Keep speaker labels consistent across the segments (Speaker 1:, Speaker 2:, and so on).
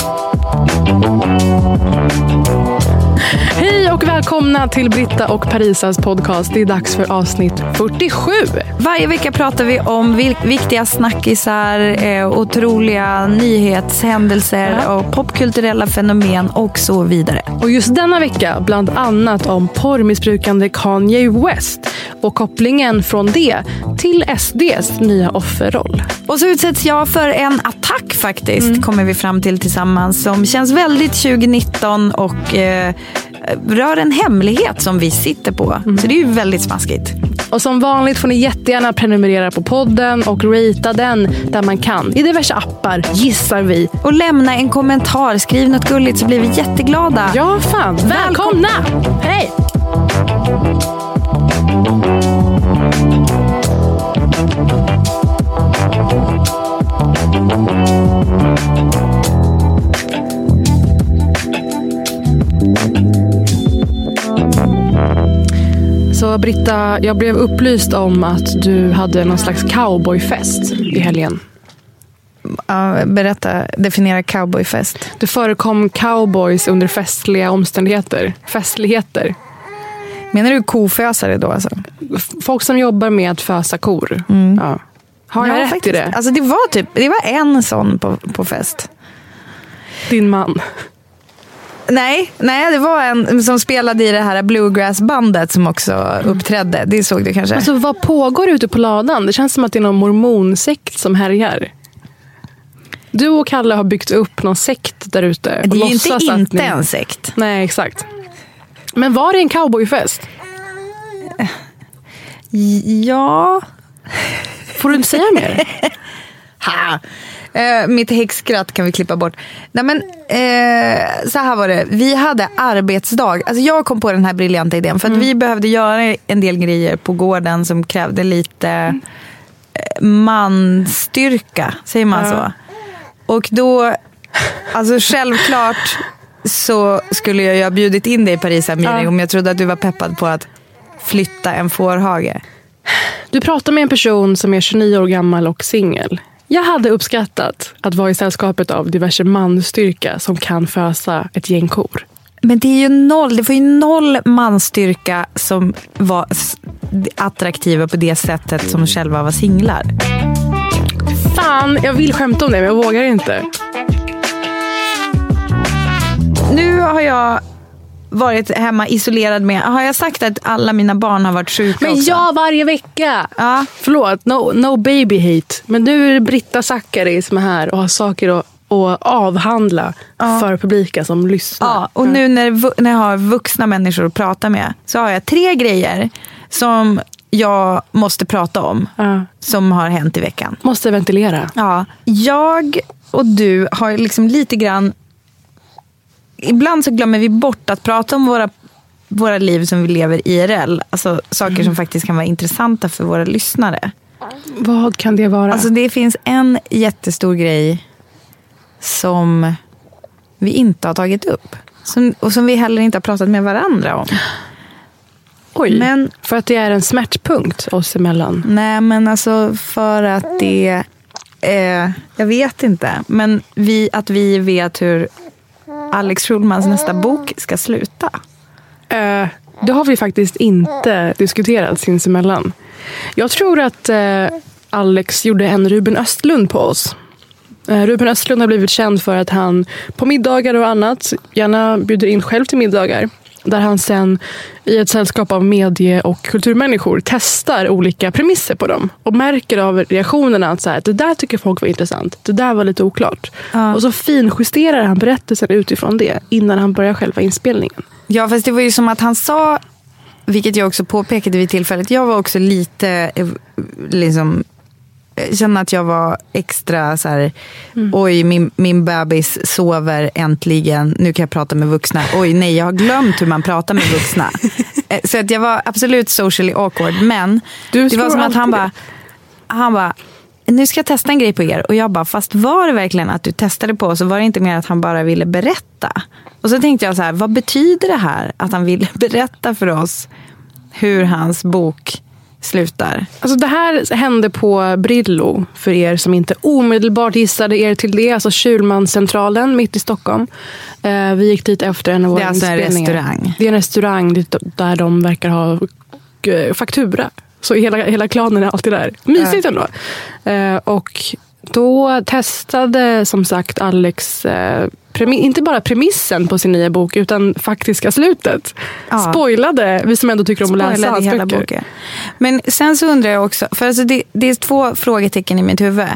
Speaker 1: Thank you.
Speaker 2: Hej och välkomna till Britta och Parisas podcast. Det är dags för avsnitt 47.
Speaker 3: Varje vecka pratar vi om viktiga snackisar, eh, otroliga nyhetshändelser
Speaker 2: Ja.
Speaker 3: och popkulturella fenomen och så vidare.
Speaker 2: Och just denna vecka bland annat om porrmissbrukande Kanye West och kopplingen från det till SDs nya offerroll.
Speaker 3: Och så utsätts jag för en attack faktiskt, kommer vi fram till tillsammans, som känns väldigt 2019 och eh, rör en hemlighet som vi sitter på. Så det är ju väldigt smaskigt.
Speaker 2: Och som vanligt får ni jättegärna prenumerera på podden och ratea den där man kan. I diverse appar, gissar vi.
Speaker 3: Och lämna en kommentar, skriv något gulligt så blir vi jätteglada.
Speaker 2: Ja, fan. Välkomna! Hej! Britta, jag blev upplyst om att du hade någon slags cowboyfest i helgen.
Speaker 3: Ja, berätta, definiera cowboyfest.
Speaker 2: Det förekom cowboys under festliga omständigheter. Festligheter.
Speaker 3: Menar du kofösare då alltså?
Speaker 2: Folk som jobbar med att fösa kor. Ja. Har jag
Speaker 3: Ja,
Speaker 2: rätt i
Speaker 3: faktiskt.
Speaker 2: det?
Speaker 3: Alltså det var typ, det var en sån på, på fest.
Speaker 2: Din man.
Speaker 3: Nej, nej, det var en som spelade i det här bluegrassbandet som också uppträdde. Det såg du kanske?
Speaker 2: Alltså, vad pågår ute på ladan? Det känns som att det är någon mormonsekt som härjar. Du och Kalle har byggt upp någon sekt där ute.
Speaker 3: det är ju inte inte
Speaker 2: ni-
Speaker 3: en sekt.
Speaker 2: Nej, exakt. Men var det en cowboyfest?
Speaker 3: Ja.
Speaker 2: Får du inte säga mer?
Speaker 3: Ha. Eh, mitt häxskratt kan vi klippa bort. Nej, men, eh, så här var det. Vi hade arbetsdag. Alltså, jag kom på den här briljanta idén. För att vi behövde göra en del grejer på gården som krävde lite eh, manstyrka. Säger man
Speaker 2: Ja.
Speaker 3: så? Och då, alltså självklart så skulle jag ju ha bjudit in dig i Paris Amiri
Speaker 2: Ja.
Speaker 3: om jag trodde att du var peppad på att flytta en fårhage.
Speaker 2: Du pratar med en person som är 29 år gammal och singel. Jag hade uppskattat att vara i sällskapet av diverse manstyrka som kan fösa ett gäng kor.
Speaker 3: Men det är ju noll, det var ju noll manstyrka som var attraktiva på det sättet som själva var singlar.
Speaker 2: Fan, jag vill skämta om det men jag vågar inte.
Speaker 3: Nu har jag varit hemma isolerad med, har jag sagt att alla mina barn har varit sjuka
Speaker 2: Men
Speaker 3: också?
Speaker 2: ja, varje vecka!
Speaker 3: Ja.
Speaker 2: Förlåt, no, no baby hate. Men nu är det Britta Zackari som är här och har saker att, att avhandla för publiken som lyssnar.
Speaker 3: Ja, och nu när, vu- när jag har vuxna människor att prata med så har jag tre grejer som jag måste prata om.
Speaker 2: Ja.
Speaker 3: Som har hänt i veckan.
Speaker 2: Måste ventilera.
Speaker 3: Ja, jag och du har liksom lite grann... Ibland så glömmer vi bort att prata om våra, våra liv som vi lever IRL. Alltså saker som faktiskt kan vara intressanta för våra lyssnare.
Speaker 2: Vad kan det vara?
Speaker 3: Alltså det finns en jättestor grej som vi inte har tagit upp. Som, och som vi heller inte har pratat med varandra om.
Speaker 2: Oj,
Speaker 3: men-
Speaker 2: för att det är en smärtpunkt oss emellan.
Speaker 3: Nej, men alltså för att det... Eh, jag vet inte. Men vi, att vi vet hur Alex Schulmans nästa bok ska sluta.
Speaker 2: Eh, det har vi faktiskt inte diskuterat sinsemellan. Jag tror att eh, Alex gjorde en Ruben Östlund på oss. Eh, Ruben Östlund har blivit känd för att han på middagar och annat gärna bjuder in själv till middagar. Där han sen i ett sällskap av medie och kulturmänniskor testar olika premisser på dem. Och märker av reaktionerna att så här, det där tycker folk var intressant. Det där var lite oklart.
Speaker 3: Ja.
Speaker 2: Och så finjusterar han berättelsen utifrån det innan han börjar själva inspelningen.
Speaker 3: Ja, fast det var ju som att han sa vilket jag också påpekade vid tillfället, jag var också lite, eh, liksom, jag kände att jag var extra så här,
Speaker 2: Mm.
Speaker 3: oj min, min bebis sover äntligen, nu kan jag prata med vuxna. Oj nej, jag har glömt hur man pratar med vuxna. Eh, så att jag var absolut socially awkward, men
Speaker 2: Du
Speaker 3: det var som att han bara, han bara, nu ska jag testa en grej på er. Och jag bara, fast var det verkligen att du testade på oss? Så var det inte mer att han bara ville berätta? Och så tänkte jag så här, vad betyder det här? Att han ville berätta för oss hur hans bok slutar.
Speaker 2: Alltså det här hände på Brillo, för er som inte omedelbart gissade er till det. Alltså Kjulmanscentralen mitt i Stockholm. Eh, vi gick dit efter en av
Speaker 3: Det
Speaker 2: våra
Speaker 3: är alltså en
Speaker 2: inspelningar.
Speaker 3: restaurang.
Speaker 2: Det är en restaurang där de verkar ha eh, faktura. Så hela, hela klanen är alltid där. Mysigt ändå. Eh, och då testade som sagt Alex eh, inte bara premissen på sin nya bok utan faktiska slutet.
Speaker 3: Ja.
Speaker 2: Spoilade, vi som ändå tycker om att läsa
Speaker 3: Spoilade
Speaker 2: hans
Speaker 3: hela
Speaker 2: böcker.
Speaker 3: boken. Men sen så undrar jag också, för alltså det, det är två frågetecken i mitt huvud.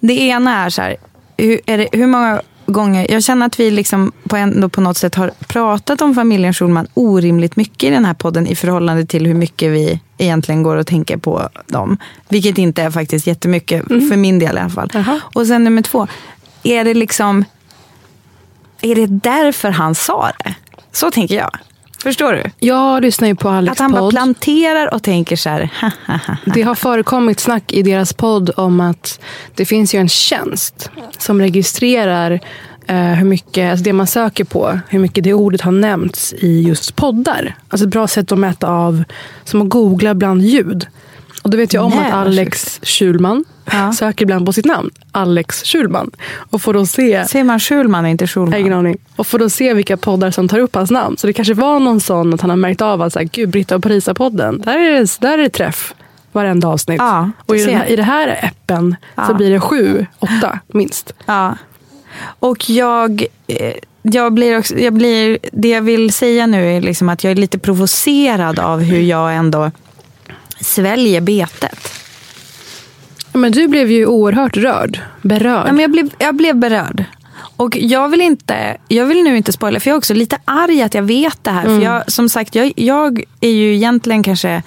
Speaker 3: Det ena är så här, hur, är det, hur många gånger, jag känner att vi liksom på, ändå på något sätt har pratat om familjen Schulman orimligt mycket i den här podden i förhållande till hur mycket vi egentligen går och tänker på dem. Vilket inte är faktiskt jättemycket, för min del i alla fall.
Speaker 2: Jaha.
Speaker 3: Och sen nummer två, är det liksom, är det därför han sa det? Så tänker jag. Förstår du?
Speaker 2: Jag lyssnar ju på Alex
Speaker 3: Att han bara
Speaker 2: podd.
Speaker 3: planterar och tänker så här, ha, ha, ha.
Speaker 2: Det har förekommit snack i deras podd om att det finns ju en tjänst som registrerar eh, hur mycket, alltså det man söker på, hur mycket det ordet har nämnts i just poddar. Alltså ett bra sätt att mäta av, som att googla bland ljud. Och då vet jag om
Speaker 3: Nej,
Speaker 2: att Alex Schulman
Speaker 3: Ja.
Speaker 2: söker ibland på sitt namn. Alex Schulman. Och får då se
Speaker 3: Säger man Schulman inte
Speaker 2: har ingen
Speaker 3: Schulman?
Speaker 2: aning. Och får då se vilka poddar som tar upp hans namn. Så det kanske var någon sån att han har märkt av att så här, Gud, Britta och Parisa-podden, där är, det, där är det träff varenda avsnitt.
Speaker 3: Ja,
Speaker 2: och i den, här, i det här appen så
Speaker 3: Ja.
Speaker 2: blir det sju, åtta minst.
Speaker 3: Ja. Och jag, eh, jag blir också, jag blir, det jag vill säga nu är liksom att jag är lite provocerad av hur jag ändå sväljer betet.
Speaker 2: Men du blev ju oerhört rörd, berörd.
Speaker 3: Ja, men jag, blev, jag blev berörd. Och jag vill, inte, jag vill nu inte spoila, för jag är också lite arg att jag vet det här. För jag, som sagt, jag, jag är ju egentligen kanske...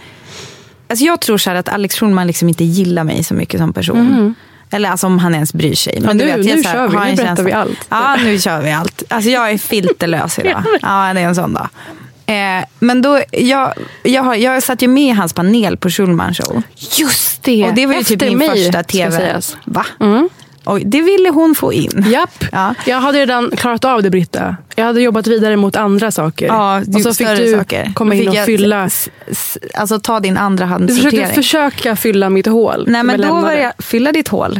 Speaker 3: Alltså jag tror så här att Alex Schulman liksom inte gillar mig så mycket som person. Eller alltså om han ens bryr sig.
Speaker 2: Ja, nu-
Speaker 3: jag
Speaker 2: nu
Speaker 3: så här,
Speaker 2: kör vi. Nu berättar vi allt.
Speaker 3: Ja, nu kör vi allt. Alltså jag är filterlös idag. Ja, det är en sån dag. Eh, men då, jag, jag, har, jag satt ju med i hans panel på Schulman show.
Speaker 2: Just det!
Speaker 3: Och det var ju typ
Speaker 2: Efter
Speaker 3: min
Speaker 2: mig,
Speaker 3: första tv. Va?
Speaker 2: Mm.
Speaker 3: Oj, det ville hon få in.
Speaker 2: Japp.
Speaker 3: Ja.
Speaker 2: Jag hade redan klarat av det, Britta. Jag hade jobbat vidare mot andra saker.
Speaker 3: Ja,
Speaker 2: och så fick du
Speaker 3: saker.
Speaker 2: komma in och fylla.
Speaker 3: Alltså ta din andra
Speaker 2: Du
Speaker 3: handsortering.
Speaker 2: försökte försöka fylla mitt hål.
Speaker 3: Nej men då var jag, fylla ditt hål.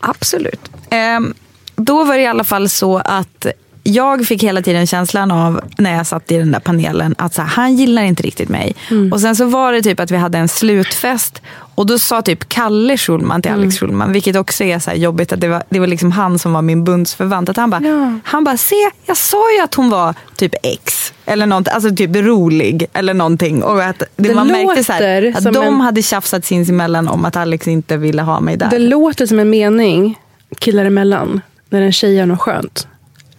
Speaker 3: Absolut. Ehm, då var det i alla fall så att jag fick hela tiden känslan av när jag satt i den där panelen att så här, han gillar inte riktigt mig.
Speaker 2: Mm.
Speaker 3: Och sen så var det typ att vi hade en slutfest och då sa typ Kalle Schulman till
Speaker 2: Mm.
Speaker 3: Alex Schulman, vilket också är så jobbigt att det var, det var liksom han som var min bundsförvant. Att han bara,
Speaker 2: Ja.
Speaker 3: han bara, se jag sa ju att hon var typ ex. Eller något, alltså typ rolig eller någonting. Och att det,
Speaker 2: Det
Speaker 3: man märkte så här, att de
Speaker 2: en-
Speaker 3: hade tjafsat sinsemellan om att Alex inte ville ha mig där.
Speaker 2: Det låter som en mening killar emellan när en tjej gör något skönt.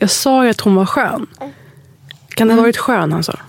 Speaker 2: Jag sa ju att hon var skön. Kan det ha varit skön han sa?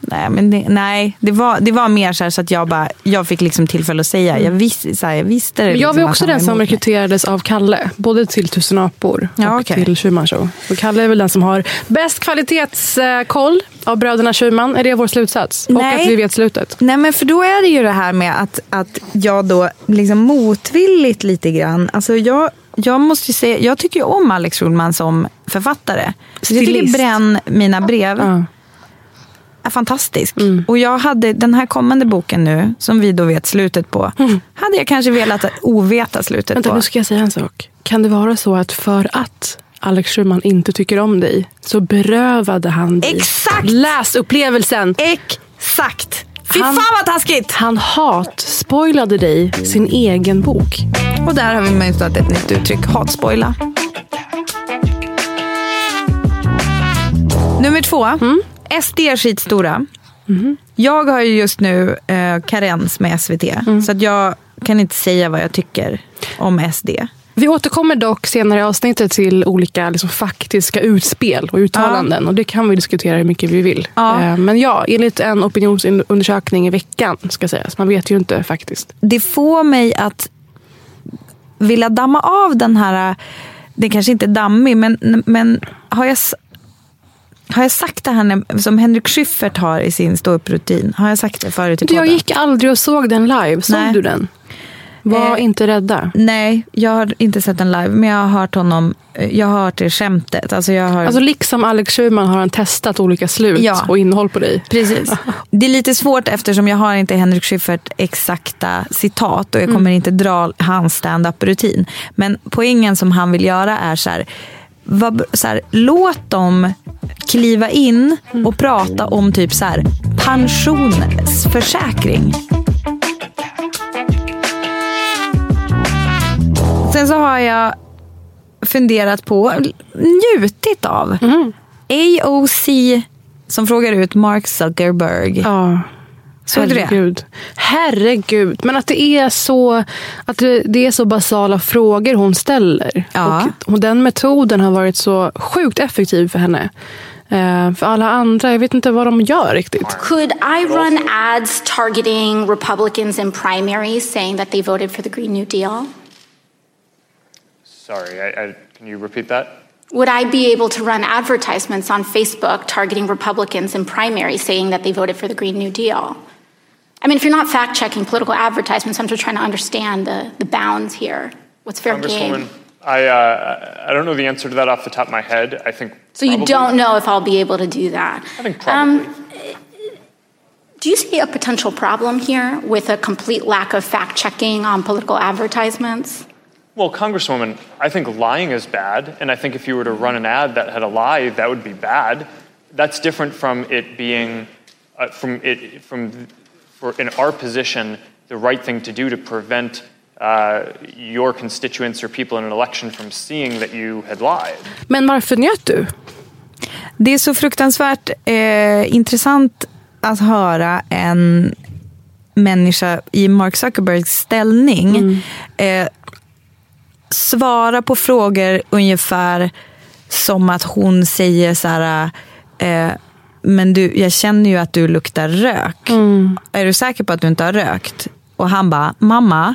Speaker 3: Nej, men det, nej det, var, det var mer så, här så att jag, bara, jag fick liksom tillfälle att säga. Jag, visste, så här, jag visste det.
Speaker 2: Men jag
Speaker 3: liksom
Speaker 2: var också den som rekryterades av Kalle. Både till Tusen apor
Speaker 3: Ja,
Speaker 2: och
Speaker 3: okej.
Speaker 2: till Schumann show. Och Kalle är väl den som har bäst kvalitetskoll av bröderna Schumann. Är det vår slutsats? Och
Speaker 3: Nej.
Speaker 2: att vi vet slutet.
Speaker 3: Nej men för då är det ju det här med att, att jag då liksom motvilligt lite grann. Alltså jag, jag måste säga, jag tycker ju om Alex Schulman som författare. Så jag tycker
Speaker 2: Stilist.
Speaker 3: Bränn mina brev
Speaker 2: Ja.
Speaker 3: är fantastisk.
Speaker 2: Mm.
Speaker 3: Och jag hade den här kommande boken nu, som vi då vet slutet på, hade jag kanske velat oveta slutet
Speaker 2: Mm. Vänta,
Speaker 3: på.
Speaker 2: nu ska jag säga en sak. Kan det vara så att för att Alex Schumann inte tycker om dig så berövade han dig
Speaker 3: Exakt!
Speaker 2: läsupplevelsen.
Speaker 3: Exakt! Fy
Speaker 2: Han-
Speaker 3: fan vad taskigt!
Speaker 2: Han hat-spoilade dig sin egen bok.
Speaker 3: Och där har vi mönstrat ett nytt uttryck, hatspoila. Nummer två.
Speaker 2: Mm.
Speaker 3: SD är skitstora. Jag har ju just nu eh, karens med SVT.
Speaker 2: Mm.
Speaker 3: Så att jag kan inte säga vad jag tycker om SD.
Speaker 2: Vi återkommer dock senare i avsnittet till olika liksom, faktiska utspel och uttalanden. Och det kan vi diskutera hur mycket vi vill.
Speaker 3: Ja.
Speaker 2: Eh, Men ja, enligt en opinionsundersökning i veckan ska sägas. Man vet ju inte faktiskt.
Speaker 3: det får mig att vilja damma av den här, det kanske inte är dammig, men, men har, jag, har jag sagt det här som Henrik Schyffert har i sin ståupprutin? Har jag sagt det förut i
Speaker 2: Du, jag
Speaker 3: podden?
Speaker 2: gick aldrig och såg den live. Såg
Speaker 3: Nej.
Speaker 2: du den? Var
Speaker 3: Eh,
Speaker 2: inte rädda.
Speaker 3: Nej, jag har inte sett den live, men jag har hört honom, jag har hört det skämtet. Alltså jag har...
Speaker 2: Alltså liksom Alex Schulman har han testat olika slut
Speaker 3: Ja.
Speaker 2: och innehåll på dig.
Speaker 3: Precis. Det är lite svårt eftersom jag har inte Henrik Schyffert exakta citat och jag kommer inte dra hans stand-up-rutin. Men poängen som han vill göra är så här, vad, så här, låt dem kliva in och prata om typ så här, pensionsförsäkring. Sen så har jag funderat på, njutit av, AOC som frågar ut Mark Zuckerberg.
Speaker 2: Ja.
Speaker 3: Det?
Speaker 2: Herregud. Herregud. Men att det är så att det, det är så basala frågor hon ställer.
Speaker 3: Ja.
Speaker 2: Och, och den metoden har varit så sjukt effektiv för henne. Eh, för alla andra, jag vet inte vad de gör riktigt.
Speaker 4: Could I run ads targeting Republicans in primaries saying that they voted for the Green New Deal?
Speaker 5: Sorry, I, I, can you repeat that?
Speaker 4: Would I be able to run advertisements on Facebook targeting Republicans in primaries saying that they voted for the Green New Deal? I mean, if you're not fact checking political advertisements, I'm just trying to understand the, the bounds here. What's fair game?
Speaker 5: I, uh, I don't know the answer to that off the top of my head. I think.
Speaker 4: So you
Speaker 5: probably-
Speaker 4: don't know if I'll be able to do that.
Speaker 5: I think probably.
Speaker 4: do you see a potential problem here with a complete lack of fact checking on political advertisements?
Speaker 5: Well, Congresswoman, I think lying is bad, and I think if you were to run an ad that had a lie, that would be bad. That's different from it being, uh, from it, from, for in our position, the right thing to do to prevent uh, your constituents or people in an election from seeing that you had lied.
Speaker 2: Men varför njöt du?
Speaker 3: Det är så fruktansvärt eh, intressant att höra en människa i Mark Zuckerbergs ställning eh, svara på frågor ungefär som att hon säger så här, eh, men du, jag känner ju att du luktar rök. Är du säker på att du inte har rökt? Och han bara, mamma,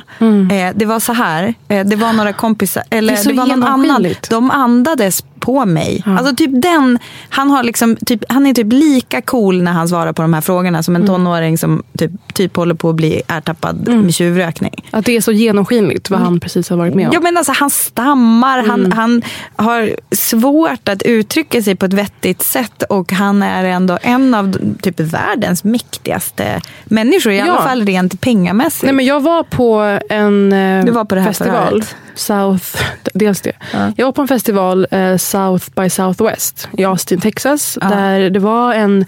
Speaker 3: eh, det var så här, eh, det var några kompisar, eller
Speaker 2: Det
Speaker 3: det var någon annan, de andades på mig. Alltså typ den, han, har liksom, typ, han är typ lika cool när han svarar på de här frågorna som en tonåring som typ, typ håller på att bli ertappad med tjuvrökning.
Speaker 2: Att det är så genomskinligt vad han precis har varit med om.
Speaker 3: Ja, men alltså, han stammar, han, han har svårt att uttrycka sig på ett vettigt sätt och han är ändå en av typ världens mäktigaste människor, i
Speaker 2: Ja.
Speaker 3: alla fall rent pengamässigt.
Speaker 2: Nej, men jag var på en eh,
Speaker 3: var på
Speaker 2: festival.
Speaker 3: förhöret.
Speaker 2: South, dels det. Jag var på en festival, eh, South by Southwest i Austin, Texas. Där det var en,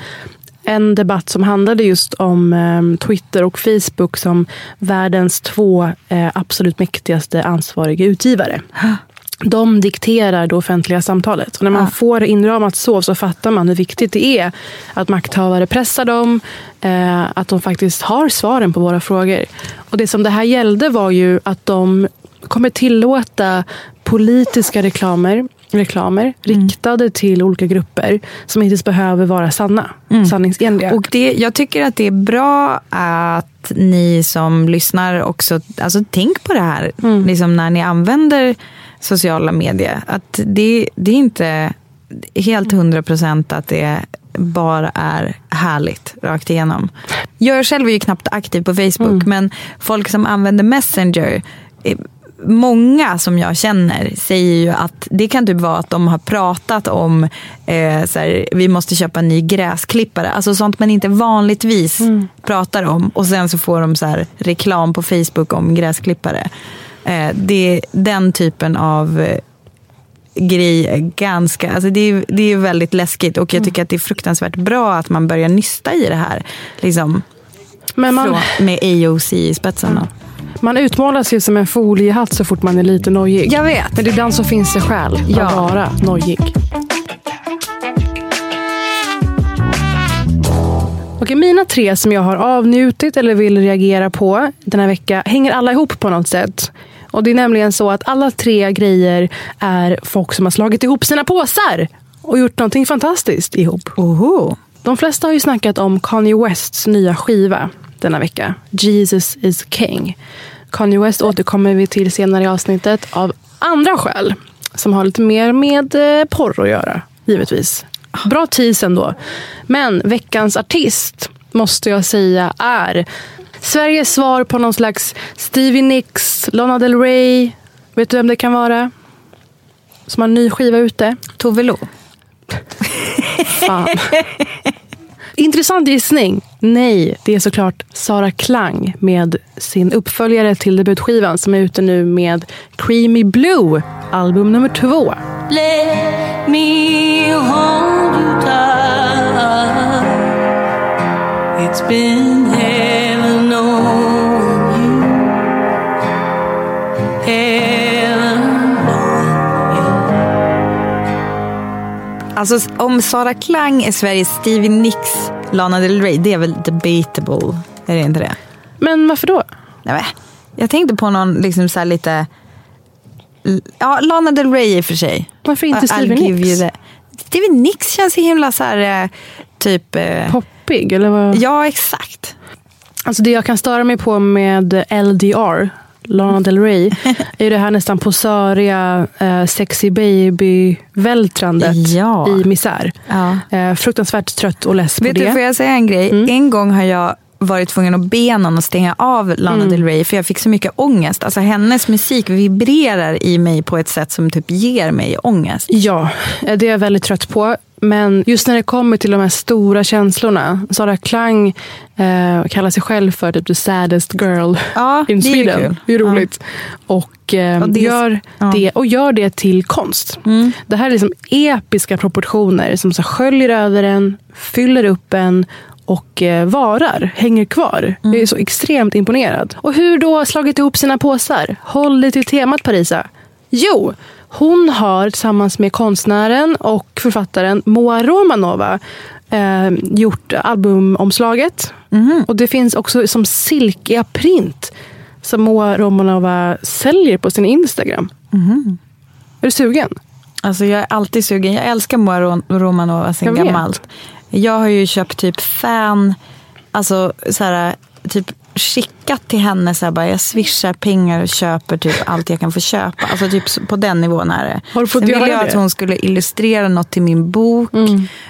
Speaker 2: en debatt som handlade just om eh, Twitter och Facebook som världens två eh, absolut mäktigaste ansvariga utgivare. De dikterar det offentliga samtalet. Och när man får inramat så, så fattar man hur viktigt det är att makthavare pressar dem, eh, att de faktiskt har svaren på våra frågor. Och Det som det här gällde var ju att de kommer tillåta politiska reklamer, reklamer riktade till olika grupper som inte behöver vara sanna, sanningsenliga.
Speaker 3: Och det, jag tycker att det är bra att ni som lyssnar också, alltså tänk på det här, liksom när ni använder sociala medier. Att det, det är inte helt hundra procent att det bara är härligt rakt igenom. Jag själv är ju knappt aktiv på Facebook, men folk som använder Messenger eh, Många som jag känner säger ju att det kan typ vara att de har pratat om eh, så här, vi måste köpa en ny gräsklippare. Alltså sånt man inte vanligtvis pratar om. Och sen så får de så här, reklam på Facebook om gräsklippare. Eh, det är den typen av eh, grej ganska, alltså det är, det är väldigt läskigt och jag tycker att det är fruktansvärt bra att man börjar nysta i det här. Liksom,
Speaker 2: man,
Speaker 3: från, med AOC i spetsen. då.
Speaker 2: Man utmålas ju som en foliehatt så fort man är lite nojig.
Speaker 3: Jag vet.
Speaker 2: Men ibland så finns det skäl
Speaker 3: Ja.
Speaker 2: att vara nojig. Okej, mina tre som jag har avnjutit eller vill reagera på den här veckan hänger alla ihop på något sätt. Och det är nämligen så att alla tre grejer är folk som har slagit ihop sina påsar och gjort någonting fantastiskt ihop.
Speaker 3: Oho.
Speaker 2: De flesta har ju snackat om Kanye Wests nya skiva denna vecka. Jesus is King. Kanye West återkommer vi till senare i avsnittet av andra skäl. Som har lite mer med eh, porr att göra, givetvis. Bra tease ändå. Men veckans artist måste jag säga är Sveriges svar på någon slags Stevie Nicks, Lana Del Rey. Vet du vem det kan vara? Som har en ny skiva ute.
Speaker 3: Tove Lo.
Speaker 2: Fan. Intressant gissning. Nej, det är såklart Sara Klang med sin uppföljare till debutskivan som är ute nu med Creamy Blue, album nummer två.
Speaker 6: Let me hold you tight. It's been heaven
Speaker 3: Alltså om Sara Klang är Sveriges Stevie Nicks, Lana Del Rey, det är väl debatable? Är det inte det?
Speaker 2: Men varför då?
Speaker 3: Nej, jag tänkte på någon liksom så här lite... Ja, Lana Del Rey i och för sig.
Speaker 2: Varför inte Stevie Nicks?
Speaker 3: Stevie Nicks känns så himla så här, eh, typ... eh,
Speaker 2: Poppig? Eller vad?
Speaker 3: Ja, exakt.
Speaker 2: Alltså det jag kan störa mig på med LDR, Lana Del Rey, är ju det här nästan posöriga eh, sexy baby-vältrandet
Speaker 3: Ja.
Speaker 2: i misär.
Speaker 3: Ja.
Speaker 2: Eh, fruktansvärt trött och less på
Speaker 3: Vet
Speaker 2: det.
Speaker 3: du, får jag säga en grej? En gång har jag varit tvungen att be någon att stänga av Lana Del Rey för jag fick så mycket ångest. Alltså hennes musik vibrerar i mig på ett sätt som typ ger mig ångest.
Speaker 2: Ja, eh, det är jag väldigt trött på. Men just när det kommer till de här stora känslorna. Sara Klang eh, kallar sig själv för typ the saddest girl
Speaker 3: Ja,
Speaker 2: in
Speaker 3: är
Speaker 2: Sweden.
Speaker 3: kul.
Speaker 2: Det är roligt. Och, eh,
Speaker 3: Och det-
Speaker 2: gör
Speaker 3: ja. Mm.
Speaker 2: det, och gör det till konst. Det här är liksom episka proportioner som så sköljer över en, fyller upp en och eh, varar, hänger kvar.
Speaker 3: Mm.
Speaker 2: Jag är så extremt imponerad. Och hur då slagit ihop sina påsar? Håll dig till temat Parisa. Jo, hon har tillsammans med konstnären och författaren Moa Romanova eh, gjort albumomslaget. Och det finns också som silkiga print som Moa Romanova säljer på sin Instagram. Är du sugen?
Speaker 3: Alltså jag är alltid sugen. Jag älskar Moa Ro- Romanova sen gammalt. Jag har ju köpt typ fan, alltså så här, typ skickat till henne så här, bara, jag swishar pengar och köper typ allt jag kan få köpa. Alltså typ på den nivån är det.
Speaker 2: Har du fått
Speaker 3: Sen ville jag
Speaker 2: det?
Speaker 3: att hon skulle illustrera något till min bok.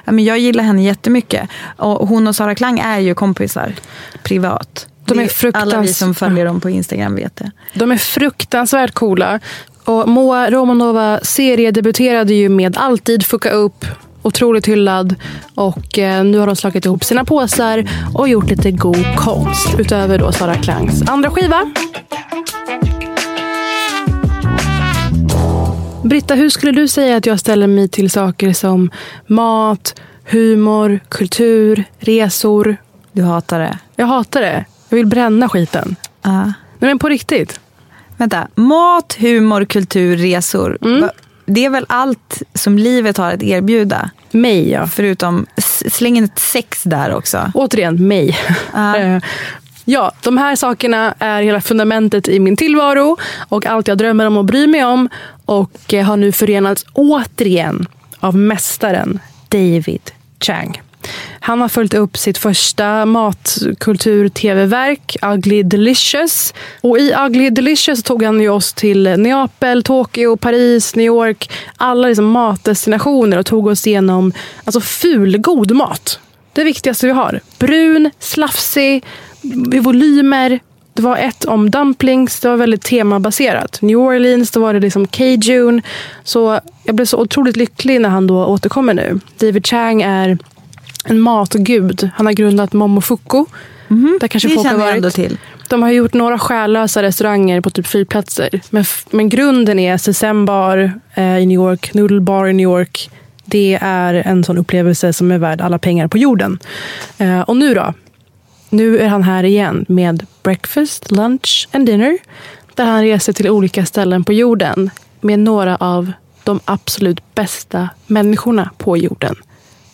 Speaker 3: Ja, men jag gillar henne jättemycket. Och hon och Sara Klang är ju kompisar privat.
Speaker 2: De är
Speaker 3: Det Alla vi
Speaker 2: fruktans-
Speaker 3: som följer dem på Instagram vet det.
Speaker 2: De är fruktansvärt coola. Och Moa Romanova seriedebuterade ju med Alltid fucka upp. Otroligt hyllad. Och eh, nu har de slagit ihop sina påsar och gjort lite god konst. Utöver då Sara Klangs andra skiva. Britta, hur skulle du säga att jag ställer mig till saker som mat, humor, kultur, resor?
Speaker 3: Du hatar det.
Speaker 2: Jag hatar det. Jag vill bränna skiten.
Speaker 3: Ja.
Speaker 2: Nej, men på riktigt.
Speaker 3: Vänta, mat, humor, kultur, resor. Va- Det är väl allt som livet har att erbjuda?
Speaker 2: Mig, ja.
Speaker 3: Förutom, släng in ett sex där också.
Speaker 2: Återigen, mig. Eh, ja, de här sakerna är hela fundamentet i min tillvaro och allt jag drömmer om och bryr mig om. Och eh, har nu förenats återigen av mästaren David Chang. Han har följt upp sitt första matkultur-tv-verk, Ugly Delicious. Och i Ugly Delicious tog han ju oss till Neapel, Tokyo, Paris, New York. Alla liksom matdestinationer och tog oss igenom alltså fulgod mat. Det viktigaste vi har. Brun, slafsig, i volymer. Det var ett om dumplings, det var väldigt temabaserat. New Orleans, då var det liksom Cajun. Så jag blev så otroligt lycklig när han då återkommer nu. David Chang är en matgud. Han har grundat Momofuku. Där kanske
Speaker 3: Det
Speaker 2: folk har varit.
Speaker 3: ändå till.
Speaker 2: De har gjort några själlösa restauranger på typ flygplatser. Men, men grunden är Sesame Bar eh, i New York, Noodle Bar i New York. Det är en sån upplevelse som är värd alla pengar på jorden. Eh, och nu då? Nu är han här igen med breakfast, lunch and dinner. Där han reser till olika ställen på jorden med några av de absolut bästa människorna på jorden.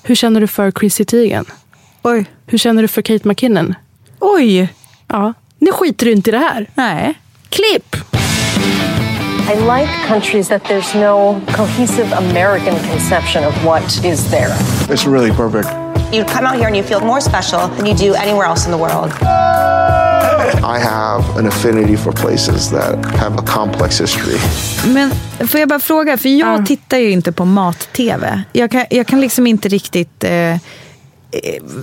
Speaker 2: Hur känner du för Chrissy Teigen?
Speaker 3: Oj.
Speaker 2: Hur känner du för Kate McKinnon?
Speaker 3: Oj.
Speaker 2: Ja, nu skiter du inte i det här.
Speaker 3: Nej.
Speaker 2: Klipp!
Speaker 7: I like countries that there's no cohesive American conception of what is there.
Speaker 8: It's really perfect.
Speaker 9: You come out here and you feel more special than you do anywhere else in the world.
Speaker 8: I have an affinity for places that have a complex history.
Speaker 3: Men får jag bara fråga, för jag tittar ju inte på mat-tv. Jag kan, jag kan liksom inte riktigt eh, eh,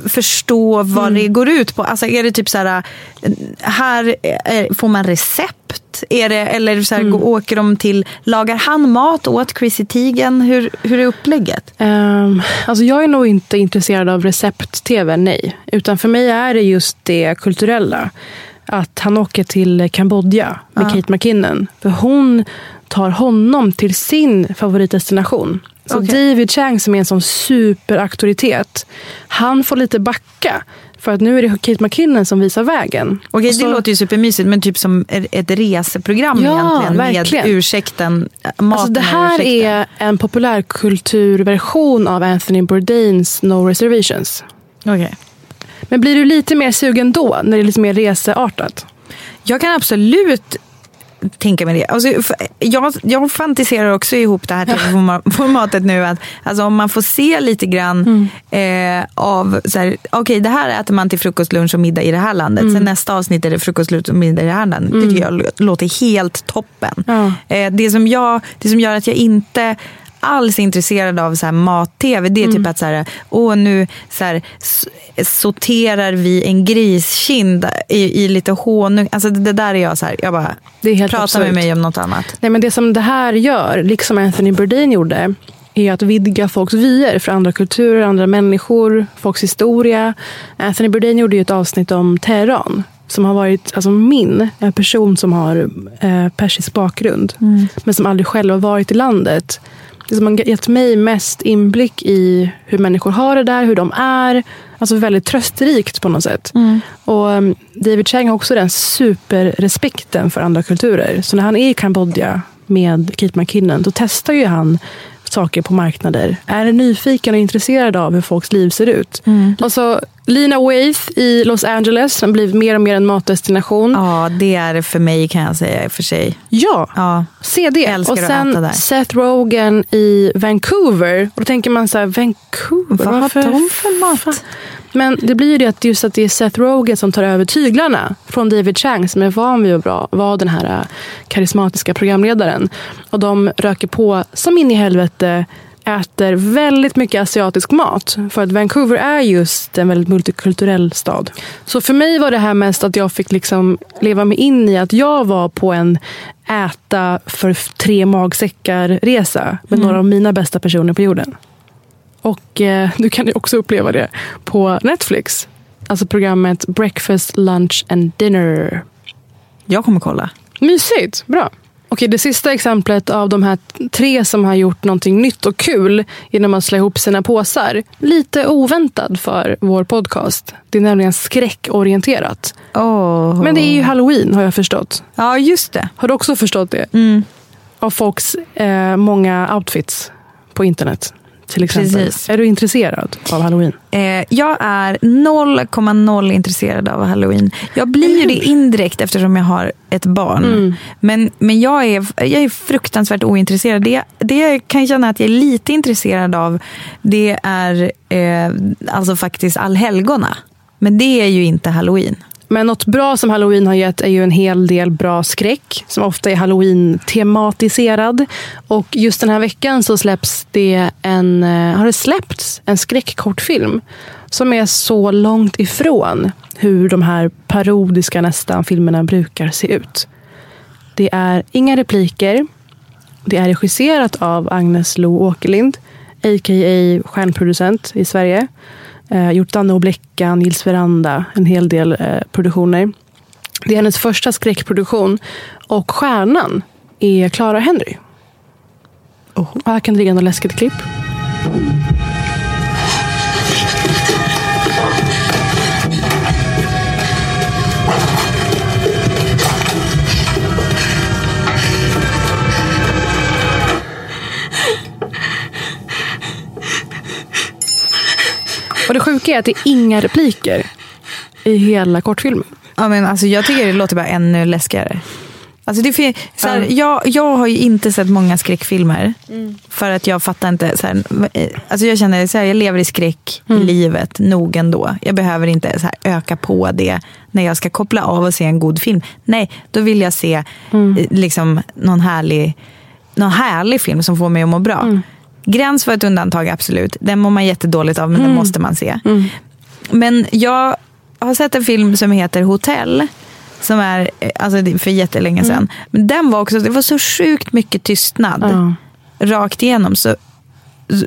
Speaker 3: förstå vad det går ut på. Alltså är det typ så här, eh, här eh, får man recept? Är det, eller så här, går, åker de till, lagar han mat åt Chrissy Teigen? Hur, hur är upplägget?
Speaker 2: Um, alltså jag är nog inte intresserad av recept-tv, nej. Utan för mig är det just det kulturella. Att han åker till Kambodja med Kate McKinnon. För hon tar honom till sin favoritdestination. Så
Speaker 3: Okej.
Speaker 2: David Chang som är en sån superauktoritet. Han får lite backa. För att nu är det Kate McKinnon som visar vägen.
Speaker 3: Okej,
Speaker 2: så-
Speaker 3: det låter ju supermysigt, men typ som ett reseprogram
Speaker 2: Ja,
Speaker 3: egentligen.
Speaker 2: verkligen.
Speaker 3: Med ursäkten, maten
Speaker 2: Alltså det här är en populärkulturversion av Anthony Bourdains No Reservations.
Speaker 3: Okej.
Speaker 2: Men blir du lite mer sugen då, när det är lite mer researtat?
Speaker 3: Jag kan absolut tänka mig det. Alltså, jag, jag fantiserar också ihop det här tv-formatet nu. Att, alltså, om man får se lite grann eh, av, så här, okej det här äter man till frukost, lunch och middag i det här landet. Sen nästa avsnitt är det frukost, lunch och middag i det här landet. Det tycker jag lå- låter helt toppen.
Speaker 2: Ja.
Speaker 3: Eh, det, som jag, det som gör att jag inte alls intresserad av så här mat-tv, det är typ att så här, åh, nu så här, sorterar vi en griskind i, i lite honung. Alltså det, det där är jag så här, jag bara,
Speaker 2: Det är helt
Speaker 3: prata
Speaker 2: absurt.
Speaker 3: med mig om något annat.
Speaker 2: Nej, men det som det här gör, liksom Anthony Bourdain gjorde, är att vidga folks vyer för andra kulturer, andra människor, folks historia. Anthony Bourdain gjorde ju ett avsnitt om Teheran som har varit alltså min, en person som har eh, persisk bakgrund, men som aldrig själv har varit i landet. Det som har gett mig mest inblick i hur människor har det där, hur de är. Alltså väldigt trösterikt på något sätt. Och um, David Chang har också den superrespekten för andra kulturer. Så när han är i Kambodja med Kate McKinnon, då testar ju han saker på marknader. Är nyfiken och intresserad av hur folks liv ser ut. Och så Lina Waithe i Los Angeles har blivit mer och mer en matdestination.
Speaker 3: Ja, det är det för mig kan jag säga för sig.
Speaker 2: Ja,
Speaker 3: Ja.
Speaker 2: se det.
Speaker 3: Älskar
Speaker 2: och sen. Seth Rogen i Vancouver. Och då tänker man så här, Vancouver?
Speaker 3: Vad har de för mat?
Speaker 2: fan? Men det blir ju det att just att det är Seth Rogen som tar över tyglarna från David Chang som är van vid att vara- den här äh, karismatiska programledaren. Och de röker på som in i helvete äter väldigt mycket asiatisk mat. För att Vancouver är just en väldigt multikulturell stad. Så för mig var det här mest att jag fick liksom leva mig in i att jag var på en äta för tre magsäckar-resa med några av mina bästa personer på jorden. Och eh, du kan ju också uppleva det på Netflix. Alltså programmet Breakfast, Lunch and Dinner.
Speaker 3: Jag kommer kolla.
Speaker 2: Mysigt, bra. Okej, det sista exemplet av de här tre som har gjort någonting nytt och kul genom att slå ihop sina påsar. Lite oväntad för vår podcast. Det är nämligen skräckorienterat.
Speaker 3: Oh.
Speaker 2: Men det är ju halloween har jag förstått.
Speaker 3: Ja, just det.
Speaker 2: Har du också förstått det?
Speaker 3: Mm.
Speaker 2: Av folks eh, många outfits på internet. Till exempel.
Speaker 3: Precis.
Speaker 2: Är du intresserad av halloween?
Speaker 3: Eh, jag är 0,0 intresserad av halloween. Jag blir ju det indirekt eftersom jag har ett barn.
Speaker 2: Mm.
Speaker 3: Men, men jag, är, jag är fruktansvärt ointresserad. Det, det jag kan känna att jag är lite intresserad av det är eh, alltså faktiskt allhelgona. Men det är ju inte halloween.
Speaker 2: Men något bra som halloween har gett är ju en hel del bra skräck som ofta är halloween-tematiserad. Och just den här veckan så släpps det en, eh, har det släppts en skräckkortfilm som är så långt ifrån hur de här parodiska nästan filmerna brukar se ut. Det är inga repliker. Det är regisserat av Agnes Lo Åkerlind, a.k.a. stjärnproducent i Sverige. Eh, gjort Danne och Bleckan, Gills Veranda, en hel del eh, produktioner. Det är hennes första skräckproduktion och stjärnan är Clara Henry. Och här kan det ligga något läskigt klipp. Och det sjuka är att det är inga repliker i hela kortfilmen.
Speaker 3: Ja, men alltså, jag tycker det låter bara ännu läskigare. Alltså det fin- så här,
Speaker 2: Ja.
Speaker 3: jag, jag har ju inte sett många skräckfilmer. För att jag fattar inte. Så här, eh, alltså jag känner så här, jag lever i skräck i livet nog ändå. Jag behöver inte så öka på det när jag ska koppla av och se en god film. Nej, då vill jag se eh, liksom, någon, härlig, någon härlig film som får mig att må bra. Gräns var ett undantag, absolut. Den mår man jättedåligt av, men den måste man se. Men jag har sett en film som heter Hotell. Som är eh, alltså för jättelänge sedan. Men den var också, det var så sjukt mycket tystnad.
Speaker 2: Ja.
Speaker 3: Rakt igenom. Så,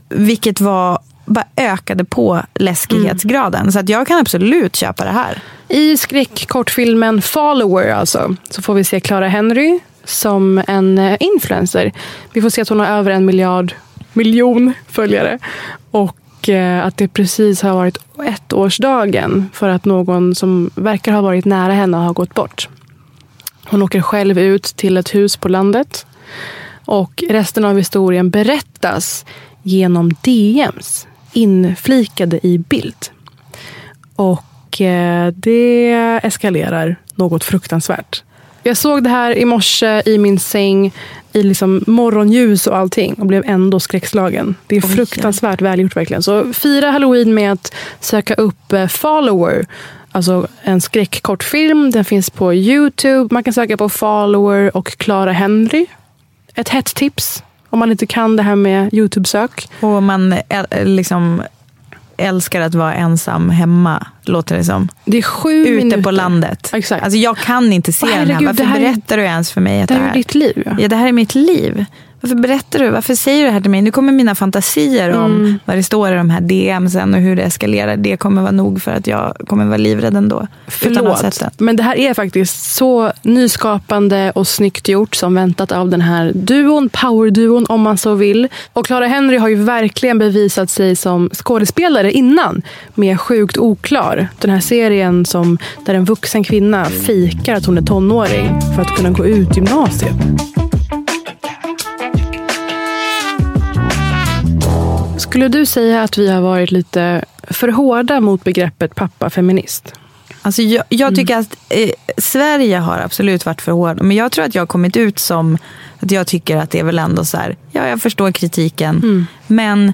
Speaker 3: vilket var, bara ökade på läskighetsgraden. Så att jag kan absolut köpa det här.
Speaker 2: I skräckkortfilmen Follower alltså, så får vi se Clara Henry som en eh, influencer. Vi får se att hon har över en miljard, miljon följare. Och eh, att det precis har varit ettårsdagen för att någon som verkar ha varit nära henne har gått bort. Hon åker själv ut till ett hus på landet. Och resten av historien berättas genom DMs inflikade i bild. Och eh, det eskalerar något fruktansvärt. Jag såg det här i morse i min säng i liksom morgonljus och allting och blev ändå skräckslagen. Det är fruktansvärt välgjort verkligen. Så fira halloween med att söka upp eh, Follower. Alltså en skräckkortfilm. Den finns på Youtube. Man kan söka på Follower och Clara Henry. Ett hett tips om man inte kan det här med Youtube-sök.
Speaker 3: Och man äl- liksom älskar att vara ensam hemma, låter det som.
Speaker 2: Det är sju
Speaker 3: Ute
Speaker 2: minuter.
Speaker 3: på landet.
Speaker 2: Exakt.
Speaker 3: Alltså jag kan inte se
Speaker 2: Åh,
Speaker 3: den här.
Speaker 2: herregud,
Speaker 3: Varför
Speaker 2: här är-
Speaker 3: berättar du ens för mig att
Speaker 2: Det
Speaker 3: det
Speaker 2: här
Speaker 3: här
Speaker 2: är ditt liv. Ja.
Speaker 3: Ja, det här är mitt liv. Varför berättar du? Varför säger du det här till mig? Nu kommer mina fantasier om
Speaker 2: Mm.
Speaker 3: vad det står i de här DMsen och hur det eskalerar. Det kommer vara nog för att jag kommer vara livrädd ändå.
Speaker 2: Förlåt, men det här är faktiskt så nyskapande och snyggt gjort som väntat av den här duon, powerduon om man så vill. Och Clara Henry har ju verkligen bevisat sig som skådespelare innan med Sjukt oklar. Den här serien som, där en vuxen kvinna fikar att hon är tonåring för att kunna gå ut gymnasiet. Skulle du säga att vi har varit lite för hårda mot begreppet pappafeminist?
Speaker 3: Alltså jag, jag tycker att eh, Sverige har absolut varit för hård. Men jag tror att jag har kommit ut som att jag tycker att det är väl ändå så här. Ja, jag förstår kritiken. Men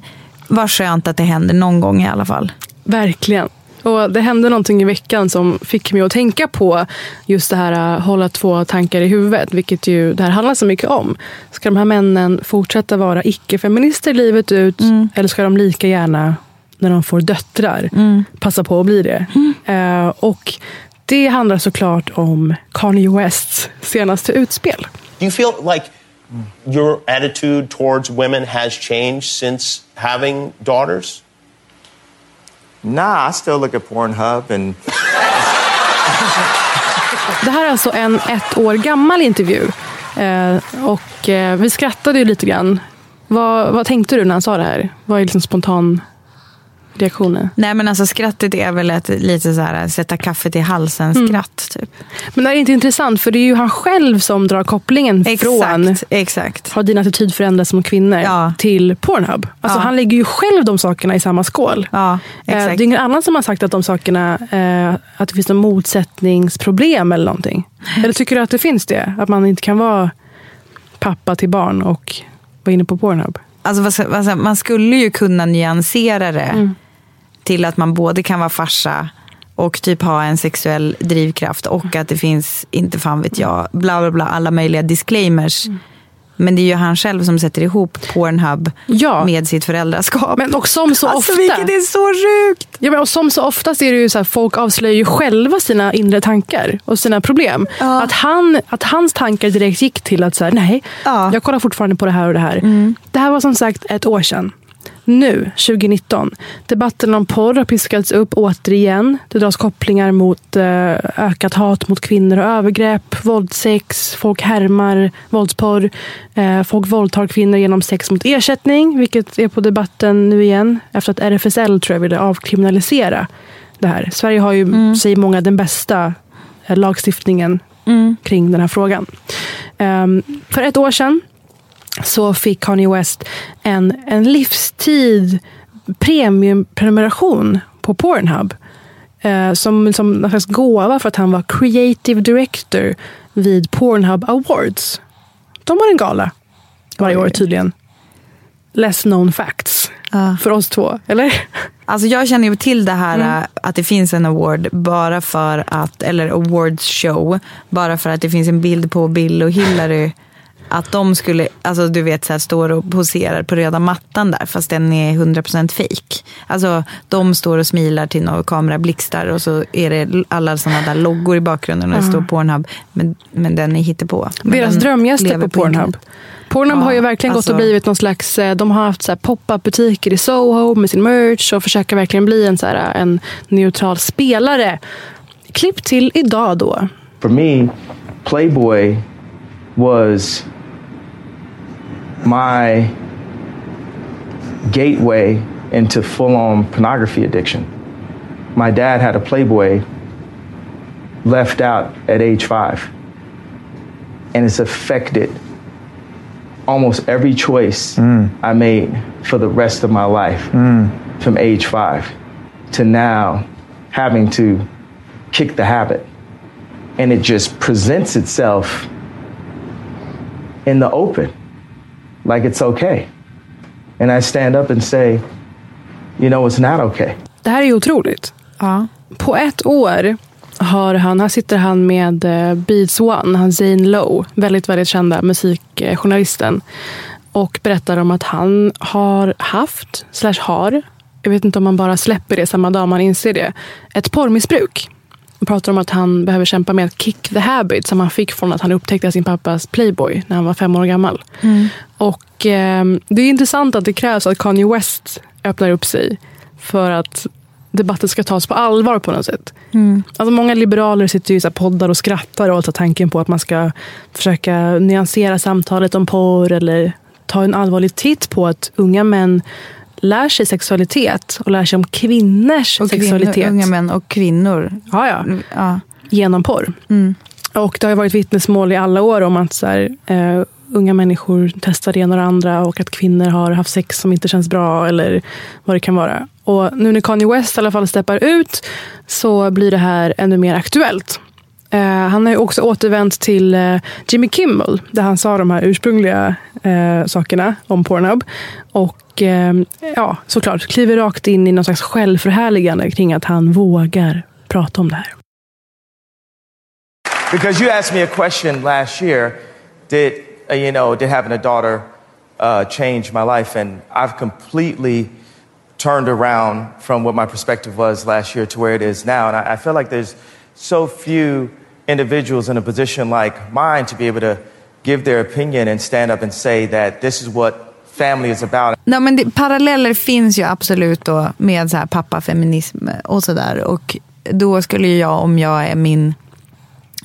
Speaker 3: vad skönt att det händer någon gång i alla fall.
Speaker 2: Verkligen. Och det hände någonting i veckan som fick mig att tänka på just det här att hålla två tankar i huvudet. Vilket ju det här handlar så mycket om. Ska de här männen fortsätta vara icke-feminister livet ut? Eller ska de lika gärna, när de får döttrar, passa på att bli det? Eh, och det handlar såklart om Kanye Wests senaste utspel.
Speaker 10: Do you feel like your attitude towards women has changed since having daughters?
Speaker 11: Nah, I still look at Pornhub and
Speaker 2: Det här är alltså en ett år gammal intervju. Eh, och eh, vi skrattade ju lite grann. Vad, vad tänkte du när han sa det här? Vad är liksom spontan reaktionen?
Speaker 3: Nej men alltså skrattet är väl ett lite så här sätta kaffet i halsen skratt. Typ.
Speaker 2: Men det är inte intressant för det är ju han själv som drar kopplingen från
Speaker 3: Exakt, exakt.
Speaker 2: har din attityd förändrats som kvinnor
Speaker 3: Ja.
Speaker 2: till Pornhub. Alltså
Speaker 3: Ja.
Speaker 2: han lägger ju själv de sakerna i samma skål.
Speaker 3: Ja,
Speaker 2: Eh, Det
Speaker 3: exakt.
Speaker 2: är ingen annan som har sagt att de sakerna, eh, att det finns något motsättningsproblem eller någonting. Eller tycker du att det finns det? Att man inte kan vara pappa till barn och vara inne på Pornhub?
Speaker 3: Alltså, man skulle ju kunna nyansera det
Speaker 2: Mm.
Speaker 3: Till att man både kan vara farsa och typ ha en sexuell drivkraft och att det finns, inte fan vet jag, bla bla bla, alla möjliga disclaimers. Men det är ju han själv som sätter ihop Pornhub
Speaker 2: Ja.
Speaker 3: med sitt föräldraskap.
Speaker 2: Men och som så
Speaker 3: alltså
Speaker 2: ofta.
Speaker 3: vilket är så sjukt!
Speaker 2: Ja, men och som så ofta så är det ju så här, folk avslöjar ju själva sina inre tankar och sina problem.
Speaker 3: Ja.
Speaker 2: Att, han, att hans tankar direkt gick till att så här, nej,
Speaker 3: Ja.
Speaker 2: jag kollar fortfarande på det här och det här. Det här var som sagt ett år sedan. Nu, 2019. Debatten om porr har piskats upp återigen. Det dras kopplingar mot eh, ökat hat mot kvinnor och övergrepp, våldsex, folk härmar våldsporr. Eh, folk våldtar kvinnor genom sex mot ersättning, vilket är på debatten nu igen. Efter att RFSL tror jag ville avkriminalisera det här. Sverige har ju, säger många, den bästa eh, lagstiftningen kring den här frågan. Ehm, för ett år sedan så fick Kanye West en, en livstid premiumprenumeration på Pornhub. Eh, som liksom någon slags gåva för att han var creative director vid Pornhub Awards. De har en gala varje år tydligen. Less known facts för oss två, eller?
Speaker 3: Alltså jag känner ju till det här
Speaker 2: Mm.
Speaker 3: äh, att det finns en award bara för att, eller awards show, bara för att det finns en bild på Bill och Hillary. Att de skulle, alltså du vet så här, står och poserar på röda mattan där fast den är 100% fake. Alltså de står och smilar till några kamerablixtar och så är det alla sådana där loggor i bakgrunden och det står Pornhub. Men, men den är hittepå. Men
Speaker 2: Deras drömgäster
Speaker 3: lever
Speaker 2: på Pornhub. Pornhub
Speaker 3: Ja,
Speaker 2: har ju verkligen
Speaker 3: alltså-
Speaker 2: gått och blivit någon slags, eh, de har haft så här pop-up butiker i Soho med sin merch och försöker verkligen bli en, så här, en neutral spelare. Klipp till idag då.
Speaker 12: For me, Playboy was my gateway into full on pornography addiction. My dad had a Playboy left out at age five, and it's affected almost every choice mm. I made for the rest of my life mm. from age five to now having to kick the habit. And it just presents itself in the open like it's okay. And I stand up and say, you know, it's not okay.
Speaker 2: Det här är otroligt.
Speaker 3: Ja.
Speaker 2: På ett år har han, här sitter han med eh, Beats One, han Zane Lowe, väldigt, väldigt kända musikjournalisten. Och berättar om att han har haft, slash har, jag vet inte om man bara släpper det samma dag man inser det, ett porrmissbruk. Och pratar om att han behöver kämpa med att kick the habit som han fick från att han upptäckte sin pappas Playboy när han var fem år gammal. Och eh, det är intressant att det krävs att Kanye West öppnar upp sig för att debatten ska tas på allvar på något sätt. Alltså många liberaler sitter ju i så poddar och skrattar åt tanken på att man ska försöka nyansera samtalet om porr eller ta en allvarlig titt på att unga män lär sig sexualitet och lär sig om kvinnors
Speaker 3: Och
Speaker 2: sexualitet.
Speaker 3: kvinnor, unga män och kvinnor.
Speaker 2: Ja, ja.
Speaker 3: Ja.
Speaker 2: Genom porr.
Speaker 3: Mm.
Speaker 2: Och det har varit vittnesmål i alla år om att så här, eh, unga människor testar det ena och det andra och att kvinnor har haft sex som inte känns bra eller vad det kan vara. Och nu när Kanye West i alla fall steppar ut så blir det här ännu mer aktuellt. Eh, han har ju också återvänt till eh, Jimmy Kimmel där han sa de här ursprungliga eh, sakerna om Pornhub. Och eh, ja, såklart kliver rakt in i någon slags självförhärligande kring att han vågar prata om det här.
Speaker 12: Because you asked me a question last year did, uh, you know, did having a daughter uh, change my life? And I've completely turned around from what my perspective was last year to where it is now. And I, I feel like there's so few individuals in a position like mine to be able to give their opinion and stand up and say that this is what family is about.
Speaker 3: Nej, men det, paralleller finns ju absolut då med så här pappafeminism och sådär. Och då skulle ju jag, om jag är min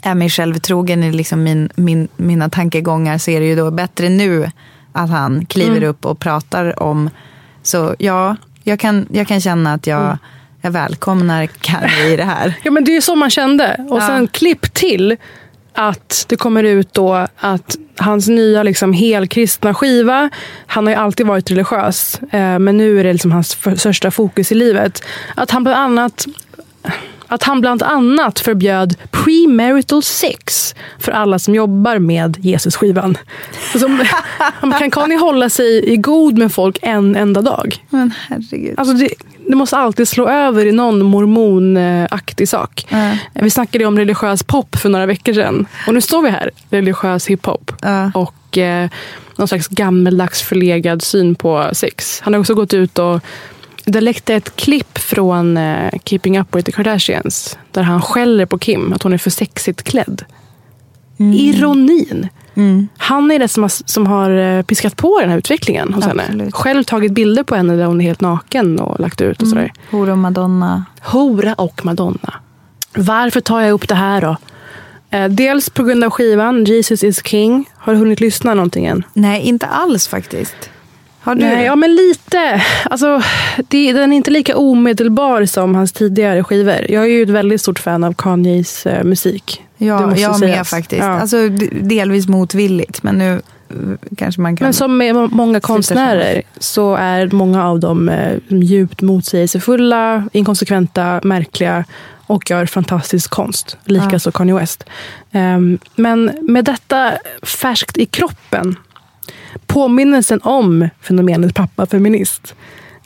Speaker 3: är mig själv trogen i liksom min, min, mina tankegångar så är det ju då bättre nu att han kliver
Speaker 2: Mm.
Speaker 3: upp och pratar om. Så ja, jag kan, jag kan känna att jag,
Speaker 2: Mm.
Speaker 3: jag välkomnar Kanye i det här.
Speaker 2: Ja men det är ju så man kände. Och
Speaker 3: Ja.
Speaker 2: sen klipp till att det kommer ut då att hans nya liksom helkristna skiva, han har ju alltid varit religiös, eh, men nu är det liksom hans för- största fokus i livet. Att han bland annat att han bland annat förbjöd premarital sex för alla som jobbar med Jesusskivan. Alltså, kan Kanye hålla sig i god med folk en enda dag?
Speaker 3: Men herregud.
Speaker 2: Alltså det, det måste alltid slå över i någon mormonaktig sak. Vi snackade om religiös pop för några veckor sedan. Och nu står vi här, religiös hiphop. Och eh, någon slags gammeldags förlegad syn på sex. Han har också gått ut och det läckte ett klipp från eh, Keeping Up With The Kardashians. Där han skäller på Kim, att hon är för sexigt klädd. Ironin. Han är det som har, som har eh, piskat på den här utvecklingen hos henne.
Speaker 3: Absolut.
Speaker 2: Själv tagit bilder på henne där hon är helt naken och lagt ut och sådär.
Speaker 3: Hora och Madonna.
Speaker 2: Hora och Madonna. Varför tar jag upp det här då? Eh, dels på grund av skivan Jesus is King. Har du hunnit lyssna någonting än?
Speaker 3: Nej, inte alls faktiskt. Har du?
Speaker 2: Nej, ja men lite. Alltså, det, den är inte lika omedelbar som hans tidigare skivor. Jag är ju ett väldigt stort fan av Kanyes eh, musik.
Speaker 3: Ja,
Speaker 2: måste
Speaker 3: jag med faktiskt.
Speaker 2: Ja.
Speaker 3: Alltså, delvis motvilligt, men nu kanske man kan...
Speaker 2: Men som med må- många konstnärer så är många av dem eh, djupt motsägelsefulla, inkonsekventa, märkliga och gör fantastisk konst. Likaså Kanye West. Ehm, Men med detta färskt i kroppen, påminnelsen om fenomenet pappa feminist,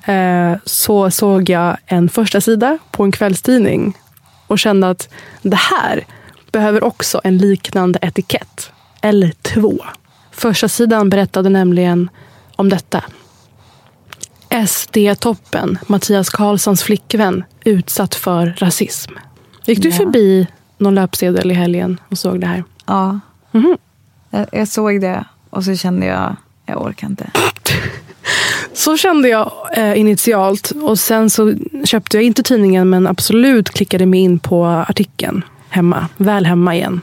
Speaker 2: eh, så såg jag en första sida på en kvällstidning och kände att det här behöver också en liknande etikett. Eller två. Första sidan berättade nämligen om detta. SD-toppen, Mattias Karlssons flickvän, utsatt för rasism. Gick du
Speaker 3: Ja.
Speaker 2: förbi någon löpsedel i helgen och såg det här?
Speaker 3: Ja.
Speaker 2: Mhm.
Speaker 3: Jag, jag såg det och så kände jag, jag orkar inte.
Speaker 2: Så kände jag eh, initialt och sen så köpte jag inte tidningen men absolut klickade mig in på artikeln hemma, väl hemma igen.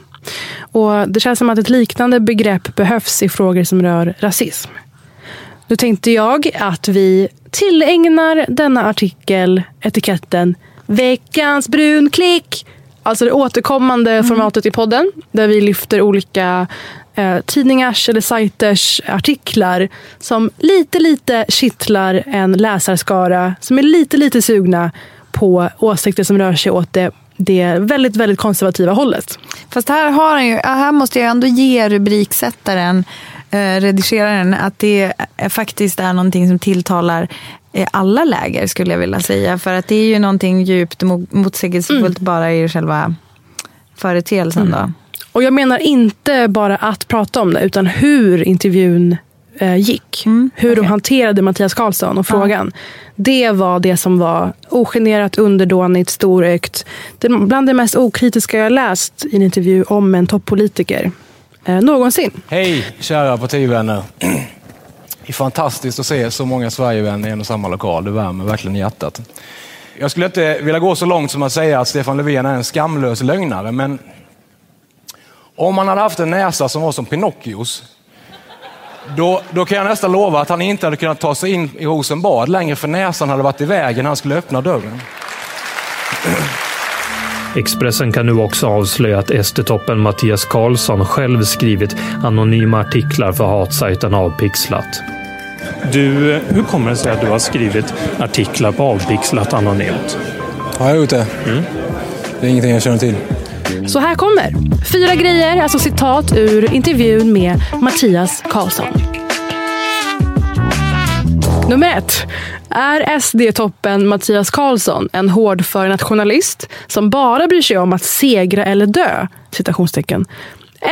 Speaker 2: Och Det känns som att ett liknande begrepp behövs i frågor som rör rasism. Nu tänkte jag att vi tillägnar denna artikel etiketten veckans brunklick. Alltså det återkommande formatet i podden där vi lyfter olika eh, tidningars eller sajters artiklar som lite, lite kittlar en läsarskara som är lite, lite sugna på åsikter som rör sig åt det, det väldigt, väldigt konservativa hållet.
Speaker 3: Fast här, har han ju, här måste jag ändå ge rubriksättaren, eh, redigeraren, att det är, faktiskt är någonting som tilltalar eh, alla läger skulle jag vilja säga. För att det är ju någonting djupt mo- motsägelsefullt bara i själva företeelsen. Då.
Speaker 2: Och jag menar inte bara att prata om det, utan hur intervjun eh, gick. hur de hanterade Mattias Karlsson och frågan. Det var det som var ogenerat, underdånigt, storögt. Det, bland det mest okritiska jag läst i en intervju om en toppolitiker eh, någonsin.
Speaker 13: Hej kära partivänner. Det är fantastiskt att se så många Sverigevänner i en och samma lokal. Det värmer verkligen i hjärtat. Jag skulle inte vilja gå så långt som att säga att Stefan Löfven är en skamlös lögnare, men om han hade haft en näsa som var som Pinocchios, då, då kan jag nästan lova att han inte hade kunnat ta sig in i Rosenbad längre, för näsan hade varit i vägen när han skulle öppna dörren.
Speaker 14: Expressen kan nu också avslöja att SD-toppen Mattias Karlsson själv skrivit anonyma artiklar för hatsajten Avpixlat.
Speaker 15: Du, hur kommer det sig att du har skrivit artiklar på Avpixlat anonymt?
Speaker 16: Har jag gjort det? Det är ingenting jag känner till. Mm.
Speaker 2: Så här kommer fyra grejer, alltså citat ur intervjun med Mattias Karlsson. Nummer ett. Är SD-toppen Mattias Karlsson en hårdför nationalist som bara bryr sig om att segra eller dö? Citationstecken.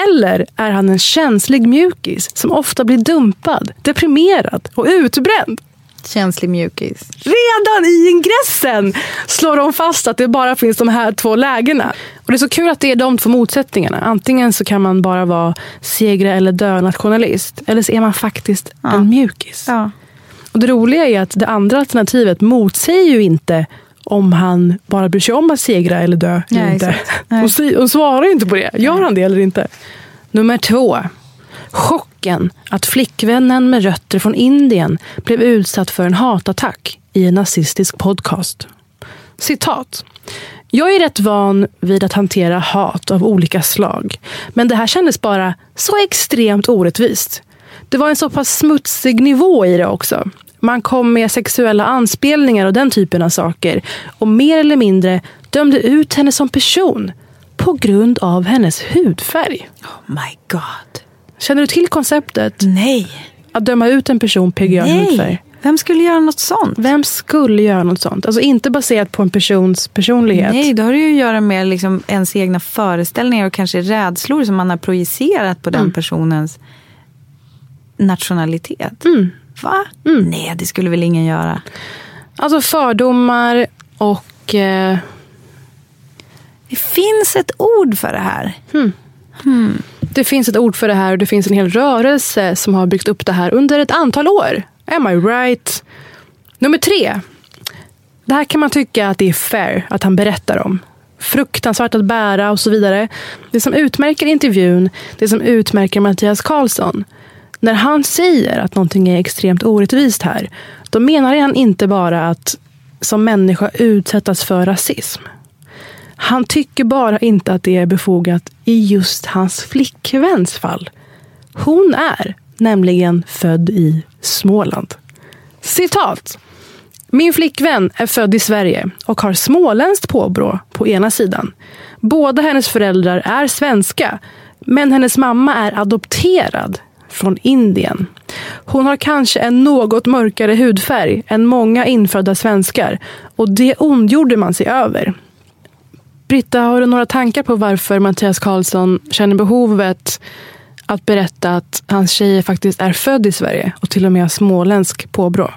Speaker 2: Eller är han en känslig mjukis som ofta blir dumpad, deprimerad och utbränd?
Speaker 3: Känslig mjukis.
Speaker 2: Redan i ingressen slår de fast att det bara finns de här två lägena. Och Det är så kul att det är de två motsättningarna. Antingen så kan man bara vara segra eller dö nationalist. Eller så är man faktiskt en mjukis. Och Det roliga är att det andra alternativet motsäger ju inte om han bara bryr sig om att segra eller dö. eller
Speaker 3: Nej,
Speaker 2: inte. Och, si- och svarar ju inte på det. Gör han det eller inte? Nummer två. Chocken att flickvännen med rötter från Indien blev utsatt för en hatattack i en nazistisk podcast. Citat. Jag är rätt van vid att hantera hat av olika slag. Men det här kändes bara så extremt orättvist. Det var en så pass smutsig nivå i det också. Man kom med sexuella anspelningar och den typen av saker och mer eller mindre dömde ut henne som person på grund av hennes hudfärg.
Speaker 3: Oh my god.
Speaker 2: Känner du till konceptet?
Speaker 3: Nej.
Speaker 2: Att döma ut en person av
Speaker 3: Nej.
Speaker 2: hudfärg?
Speaker 3: Vem skulle göra något sånt?
Speaker 2: Vem skulle göra något sånt? Alltså inte baserat på en persons personlighet.
Speaker 3: Nej, då har det ju att göra med liksom ens egna föreställningar och kanske rädslor som man har projicerat på den
Speaker 2: Mm.
Speaker 3: personens nationalitet. Va?
Speaker 2: Mm.
Speaker 3: Nej, det skulle väl ingen göra.
Speaker 2: Alltså fördomar och... Eh...
Speaker 3: Det finns ett ord för det här.
Speaker 2: Hmm. Det finns ett ord för det här och det finns en hel rörelse som har byggt upp det här under ett antal år. Am I right? Nummer tre. Det här kan man tycka att det är fair att han berättar om. Fruktansvärt att bära och så vidare. Det som utmärker intervjun, det som utmärker Mattias Karlsson. När han säger att någonting är extremt orättvist här, då menar han inte bara att som människa utsättas för rasism. Han tycker bara inte att det är befogat i just hans flickväns fall. Hon är nämligen född i Småland. Citat. Min flickvän är född i Sverige och har småländskt påbrå på ena sidan. Båda hennes föräldrar är svenska, men hennes mamma är adopterad från Indien. Hon har kanske en något mörkare hudfärg än många infödda svenskar och det ondgjorde man sig över. Britta, har du några tankar på varför Mattias Karlsson känner behovet att berätta att hans tjej faktiskt är född i Sverige och till och med har småländsk påbrå?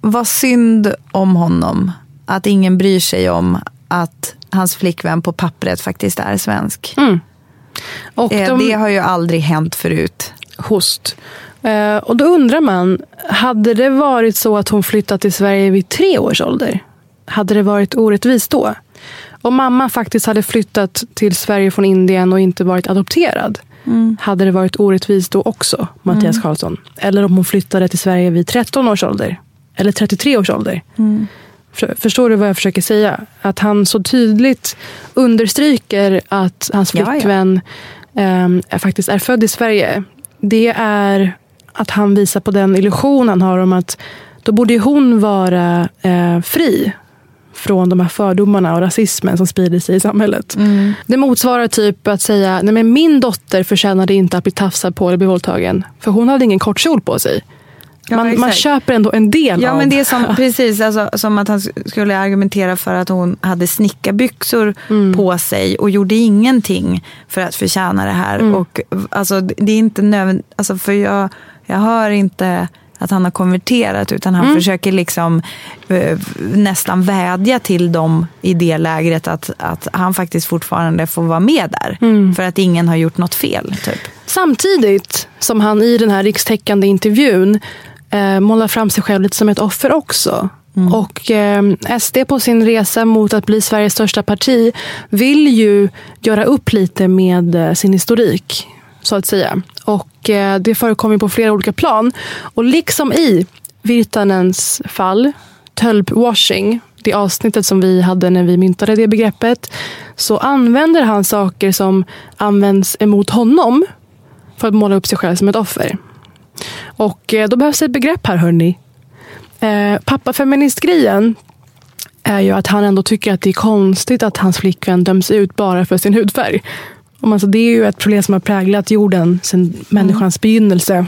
Speaker 3: Vad synd om honom att ingen bryr sig om att hans flickvän på pappret faktiskt är svensk.
Speaker 2: Mm. Och
Speaker 3: Eh,
Speaker 2: de-
Speaker 3: Det har ju aldrig hänt förut.
Speaker 2: Host. Eh, och då undrar man, hade det varit så att hon flyttat till Sverige vid tre års ålder? Hade det varit orättvist då? Om mamma faktiskt hade flyttat till Sverige från Indien och inte varit adopterad,
Speaker 3: Mm.
Speaker 2: hade det varit orättvist då också, Mattias
Speaker 3: Mm.
Speaker 2: Karlsson? Eller om hon flyttade till Sverige vid 13 års ålder? Eller 33 års ålder?
Speaker 3: Mm.
Speaker 2: För- Förstår du vad jag försöker säga? Att han så tydligt understryker att hans
Speaker 3: Ja, ja.
Speaker 2: flickvän ehm, faktiskt är född i Sverige. Det är att han visar på den illusion han har om att då borde hon vara eh, fri från de här fördomarna och rasismen som sprider sig i samhället.
Speaker 3: Mm.
Speaker 2: Det motsvarar typ att säga, nej men min dotter förtjänade inte att bli tafsad på eller bli våldtagen. För hon hade ingen kort kjol på sig.
Speaker 3: Ja,
Speaker 2: man, köper ändå en del
Speaker 3: Ja,
Speaker 2: av...
Speaker 3: men det är som, precis alltså, som att han skulle argumentera för att hon hade snickarbyxor
Speaker 2: Mm.
Speaker 3: på sig och gjorde ingenting för att förtjäna det här.
Speaker 2: Mm.
Speaker 3: Och, alltså, det är inte nödvändigt, alltså, för jag, jag hör inte att han har konverterat utan han
Speaker 2: Mm.
Speaker 3: försöker liksom eh, nästan vädja till dem i det lägret att, att han faktiskt fortfarande får vara med där.
Speaker 2: Mm.
Speaker 3: För att ingen har gjort något fel. Typ.
Speaker 2: Samtidigt som han i den här rikstäckande intervjun eh, målar fram sig själv lite som ett offer också. Och eh, SD på sin resa mot att bli Sveriges största parti vill ju göra upp lite med eh, sin historik, så att säga. Och eh, det förekommer på flera olika plan. Och liksom i Virtanens fall, tölpwashing, det avsnittet som vi hade när vi myntade det begreppet, så använder han saker som används emot honom för att måla upp sig själv som ett offer. Och eh, då behövs ett begrepp här, hörni. Eh, Pappafeministgrejen är ju att han ändå tycker att det är konstigt att hans flickvän döms ut bara för sin hudfärg. Alltså, det är ju ett problem som har präglat jorden sedan människans begynnelse.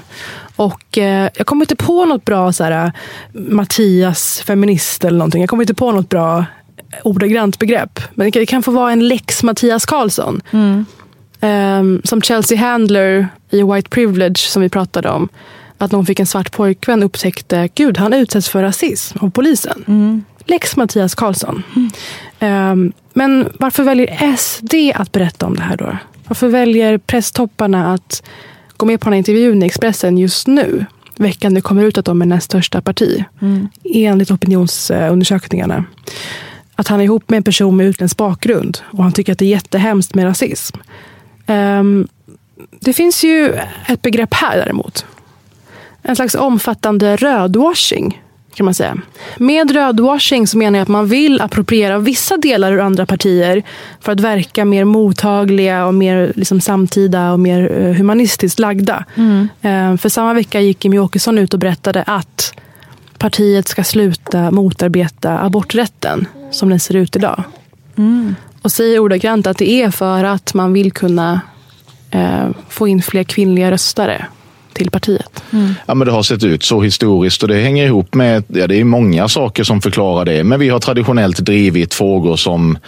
Speaker 2: Och eh, jag kommer inte på något bra så här, Mattias feminist eller någonting. Jag kommer inte på något bra ordagrant begrepp. Men det kan, det kan få vara en lex Mattias Karlsson. Ehm, som Chelsea Handler i White Privilege som vi pratade om. Att någon fick en svart pojkvän upptäckte, gud han utsätts för rasism av polisen. Lex Mattias Karlsson. Ehm, men varför väljer SD att berätta om det här då? Varför väljer presstopparna att gå med på den här intervjun i Expressen just nu? Veckan det kommer ut att de är näst största parti.
Speaker 3: Mm.
Speaker 2: Enligt opinionsundersökningarna. Att han är ihop med en person med utländsk bakgrund och han tycker att det är jättehemskt med rasism. Ehm, det finns ju ett begrepp här däremot. En slags omfattande rödwashing kan man säga. Med rödwashing så menar jag att man vill appropriera vissa delar ur andra partier för att verka mer mottagliga och mer liksom samtida och mer eh, humanistiskt lagda. Eh, För samma vecka gick Jimmie Åkesson ut och berättade att partiet ska sluta motarbeta aborträtten som den ser ut idag. Och säger ordagrant att det är för att man vill kunna eh, få in fler kvinnliga röstare till partiet.
Speaker 17: Ja, men det har sett ut så historiskt och det hänger ihop med, ja, det är många saker som förklarar det. Men vi har traditionellt drivit frågor som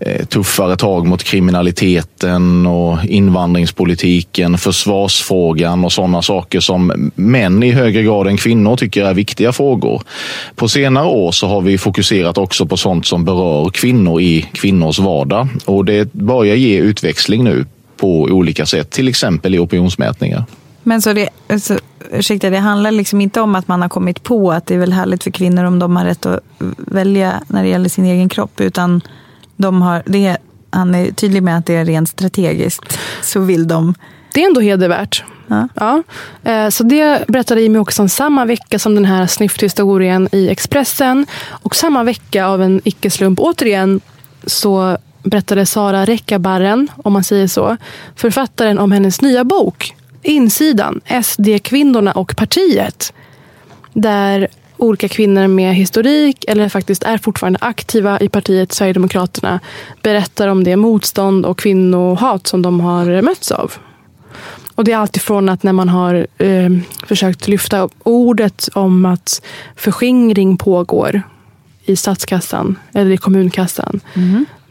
Speaker 17: eh, tuffare tag mot kriminaliteten och invandringspolitiken, försvarsfrågan och sådana saker som män i högre grad än kvinnor tycker är viktiga frågor. På senare år så har vi fokuserat också på sånt som berör kvinnor i kvinnors vardag och det börjar ge utväxling nu på olika sätt, till exempel i opinionsmätningar.
Speaker 3: Men så det, så, ursäkta, det handlar liksom inte om att man har kommit på att det är väl härligt för kvinnor om de har rätt att välja när det gäller sin egen kropp. Utan de har, det, är- han är tydlig med att det är rent strategiskt. Så vill de.
Speaker 2: Det är ändå hedervärt. Ja. Eh, Så det berättade Jimmie Åkesson samma vecka som den här snyfthistorien i Expressen. Och samma vecka av en icke-slump återigen så berättade Sara Rekkabarren, om man säger så, författaren om hennes nya bok insidan, SD-kvinnorna och partiet. Där olika kvinnor med historik eller faktiskt är fortfarande aktiva i partiet Sverigedemokraterna berättar om det motstånd och kvinnohat som de har mötts av. Och det är alltifrån att när man har eh, försökt lyfta ordet om att förskingring pågår i statskassan eller i kommunkassan.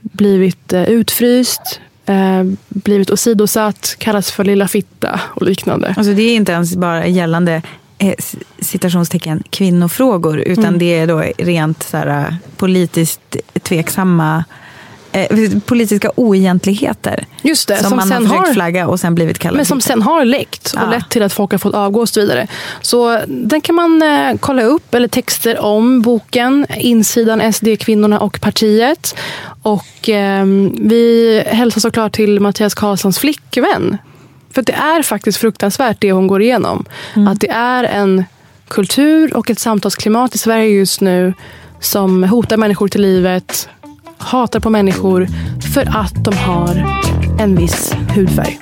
Speaker 2: Blivit eh, utfryst, eh, blivit åsidosatt, kallats för lilla fitta och liknande.
Speaker 3: Alltså det är inte ens bara gällande eh, citationstecken kvinnofrågor utan
Speaker 2: Mm.
Speaker 3: det är då rent så här, politiskt tveksamma eh, politiska oegentligheter.
Speaker 2: Just det,
Speaker 3: som,
Speaker 2: som
Speaker 3: man har
Speaker 2: sen
Speaker 3: försökt
Speaker 2: har-
Speaker 3: flagga och sen blivit kallad
Speaker 2: Men som sen har läckt och
Speaker 3: Ja.
Speaker 2: lett till att folk har fått avgå och så vidare. Så den kan man eh, kolla upp, eller texter om boken, insidan SD-kvinnorna och partiet. Och eh, vi hälsar såklart till Mattias Karlssons flickvän. För det är faktiskt fruktansvärt det hon går igenom. Att det är en kultur och ett samtalsklimat i Sverige just nu som hotar människor till livet, hatar på människor för att de har en viss hudfärg.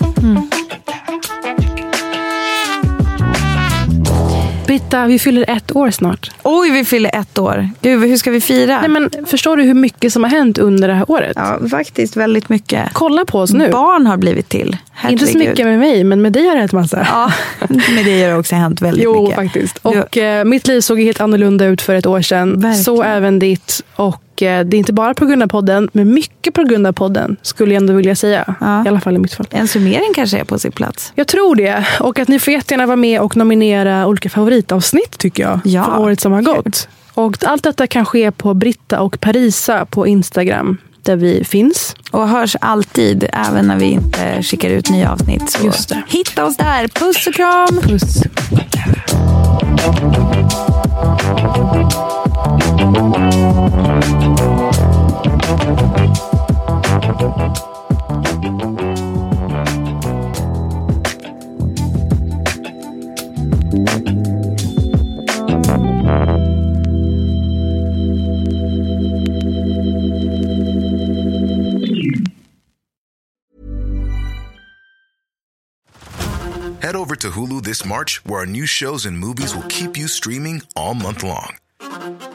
Speaker 2: Britta, vi fyller ett år snart.
Speaker 3: Oj, vi fyller ett år. Gud, hur ska vi fira?
Speaker 2: Nej, men förstår du hur mycket som har hänt under det här året?
Speaker 3: Ja, faktiskt väldigt mycket.
Speaker 2: Kolla på oss nu.
Speaker 3: Barn har blivit till.
Speaker 2: Inte så
Speaker 3: Herregud.
Speaker 2: mycket med mig, men med dig har det hänt massa.
Speaker 3: Ja, med det har det också hänt väldigt
Speaker 2: jo,
Speaker 3: mycket.
Speaker 2: faktiskt. Och eh, mitt liv såg helt annorlunda ut för ett år sedan. Så även ditt. Och det är inte bara på grund av podden, men mycket på grund av podden, skulle jag ändå vilja säga. I alla fall i mitt fall.
Speaker 3: En summering kanske är på sin plats.
Speaker 2: Jag tror det. Och att ni får jättegärna vara med och nominera olika favoritavsnitt tycker jag.
Speaker 3: Ja,
Speaker 2: för året som har gått. Och allt detta kan ske på Britta och Parisa på Instagram. Där vi finns.
Speaker 3: Och hörs alltid, även när vi inte skickar ut nya avsnitt. Så
Speaker 2: Just det.
Speaker 3: Hitta oss där. Puss och kram!
Speaker 2: Puss.
Speaker 18: Head over to Hulu this March, where our new shows and movies will keep you streaming all month long.